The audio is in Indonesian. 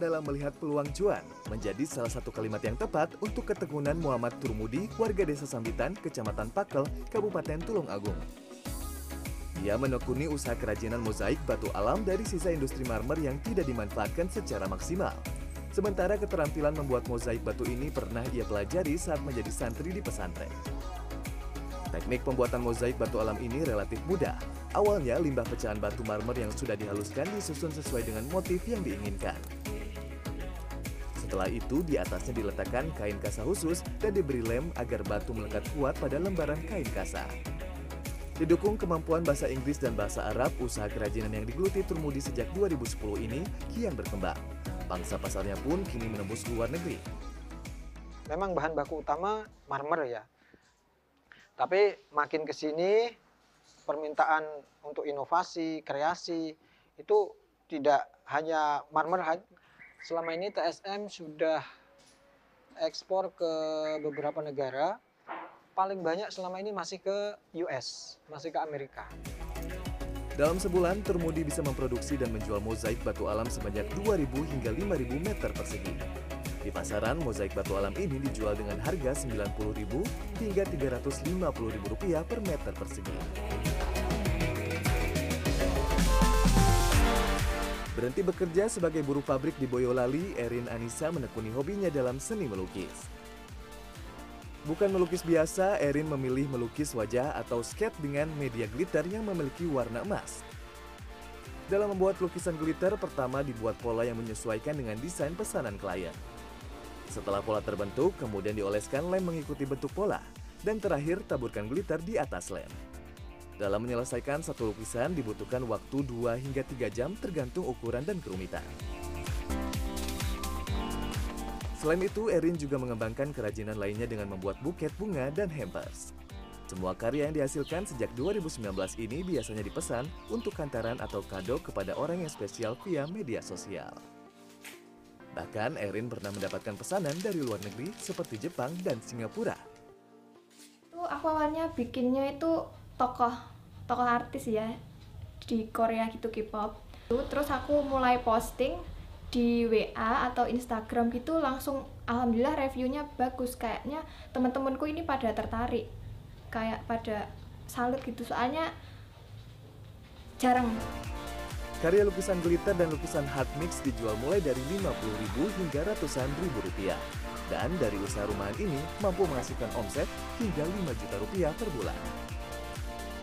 Dalam melihat peluang cuan menjadi salah satu kalimat yang tepat untuk ketegunan Muhammad Turmudi, warga desa Sambitan, Kecamatan Pakel, Kabupaten Tulung Agung. Ia menekuni usaha kerajinan mozaik batu alam dari sisa industri marmer yang tidak dimanfaatkan secara maksimal. Sementara keterampilan membuat mozaik batu ini pernah ia pelajari saat menjadi santri di pesantren. Teknik pembuatan mozaik batu alam ini relatif mudah, Awalnya limbah pecahan batu marmer yang sudah dihaluskan disusun sesuai dengan motif yang diinginkan. Setelah itu di atasnya diletakkan kain kasa khusus dan diberi lem agar batu melekat kuat pada lembaran kain kasa. Didukung kemampuan bahasa Inggris dan bahasa Arab, usaha kerajinan yang digeluti Turmudi sejak 2010 ini kian berkembang. Bangsa pasarnya pun kini menembus luar negeri. Memang bahan baku utama marmer ya. Tapi makin ke sini permintaan untuk inovasi, kreasi itu tidak hanya marmer. Selama ini TSM sudah ekspor ke beberapa negara. Paling banyak selama ini masih ke US, masih ke Amerika. Dalam sebulan, Termudi bisa memproduksi dan menjual mozaik batu alam sebanyak 2.000 hingga 5.000 meter persegi. Di pasaran, mozaik batu alam ini dijual dengan harga Rp90.000 hingga Rp350.000 per meter persegi. Berhenti bekerja sebagai buruh pabrik di Boyolali, Erin Anissa menekuni hobinya dalam seni melukis. Bukan melukis biasa, Erin memilih melukis wajah atau skate dengan media glitter yang memiliki warna emas. Dalam membuat lukisan glitter, pertama dibuat pola yang menyesuaikan dengan desain pesanan klien. Setelah pola terbentuk, kemudian dioleskan lem mengikuti bentuk pola, dan terakhir taburkan glitter di atas lem. Dalam menyelesaikan satu lukisan dibutuhkan waktu 2 hingga 3 jam tergantung ukuran dan kerumitan. Selain itu, Erin juga mengembangkan kerajinan lainnya dengan membuat buket bunga dan hampers. Semua karya yang dihasilkan sejak 2019 ini biasanya dipesan untuk kantaran atau kado kepada orang yang spesial via media sosial. Bahkan Erin pernah mendapatkan pesanan dari luar negeri seperti Jepang dan Singapura. Aku awalnya bikinnya itu tokoh tokoh artis ya di Korea gitu K-pop terus aku mulai posting di WA atau Instagram gitu langsung alhamdulillah reviewnya bagus kayaknya teman-temanku ini pada tertarik kayak pada salut gitu soalnya jarang Karya lukisan glitter dan lukisan hard mix dijual mulai dari 50.000 hingga ratusan ribu rupiah. Dan dari usaha rumahan ini mampu menghasilkan omset hingga 5 juta rupiah per bulan.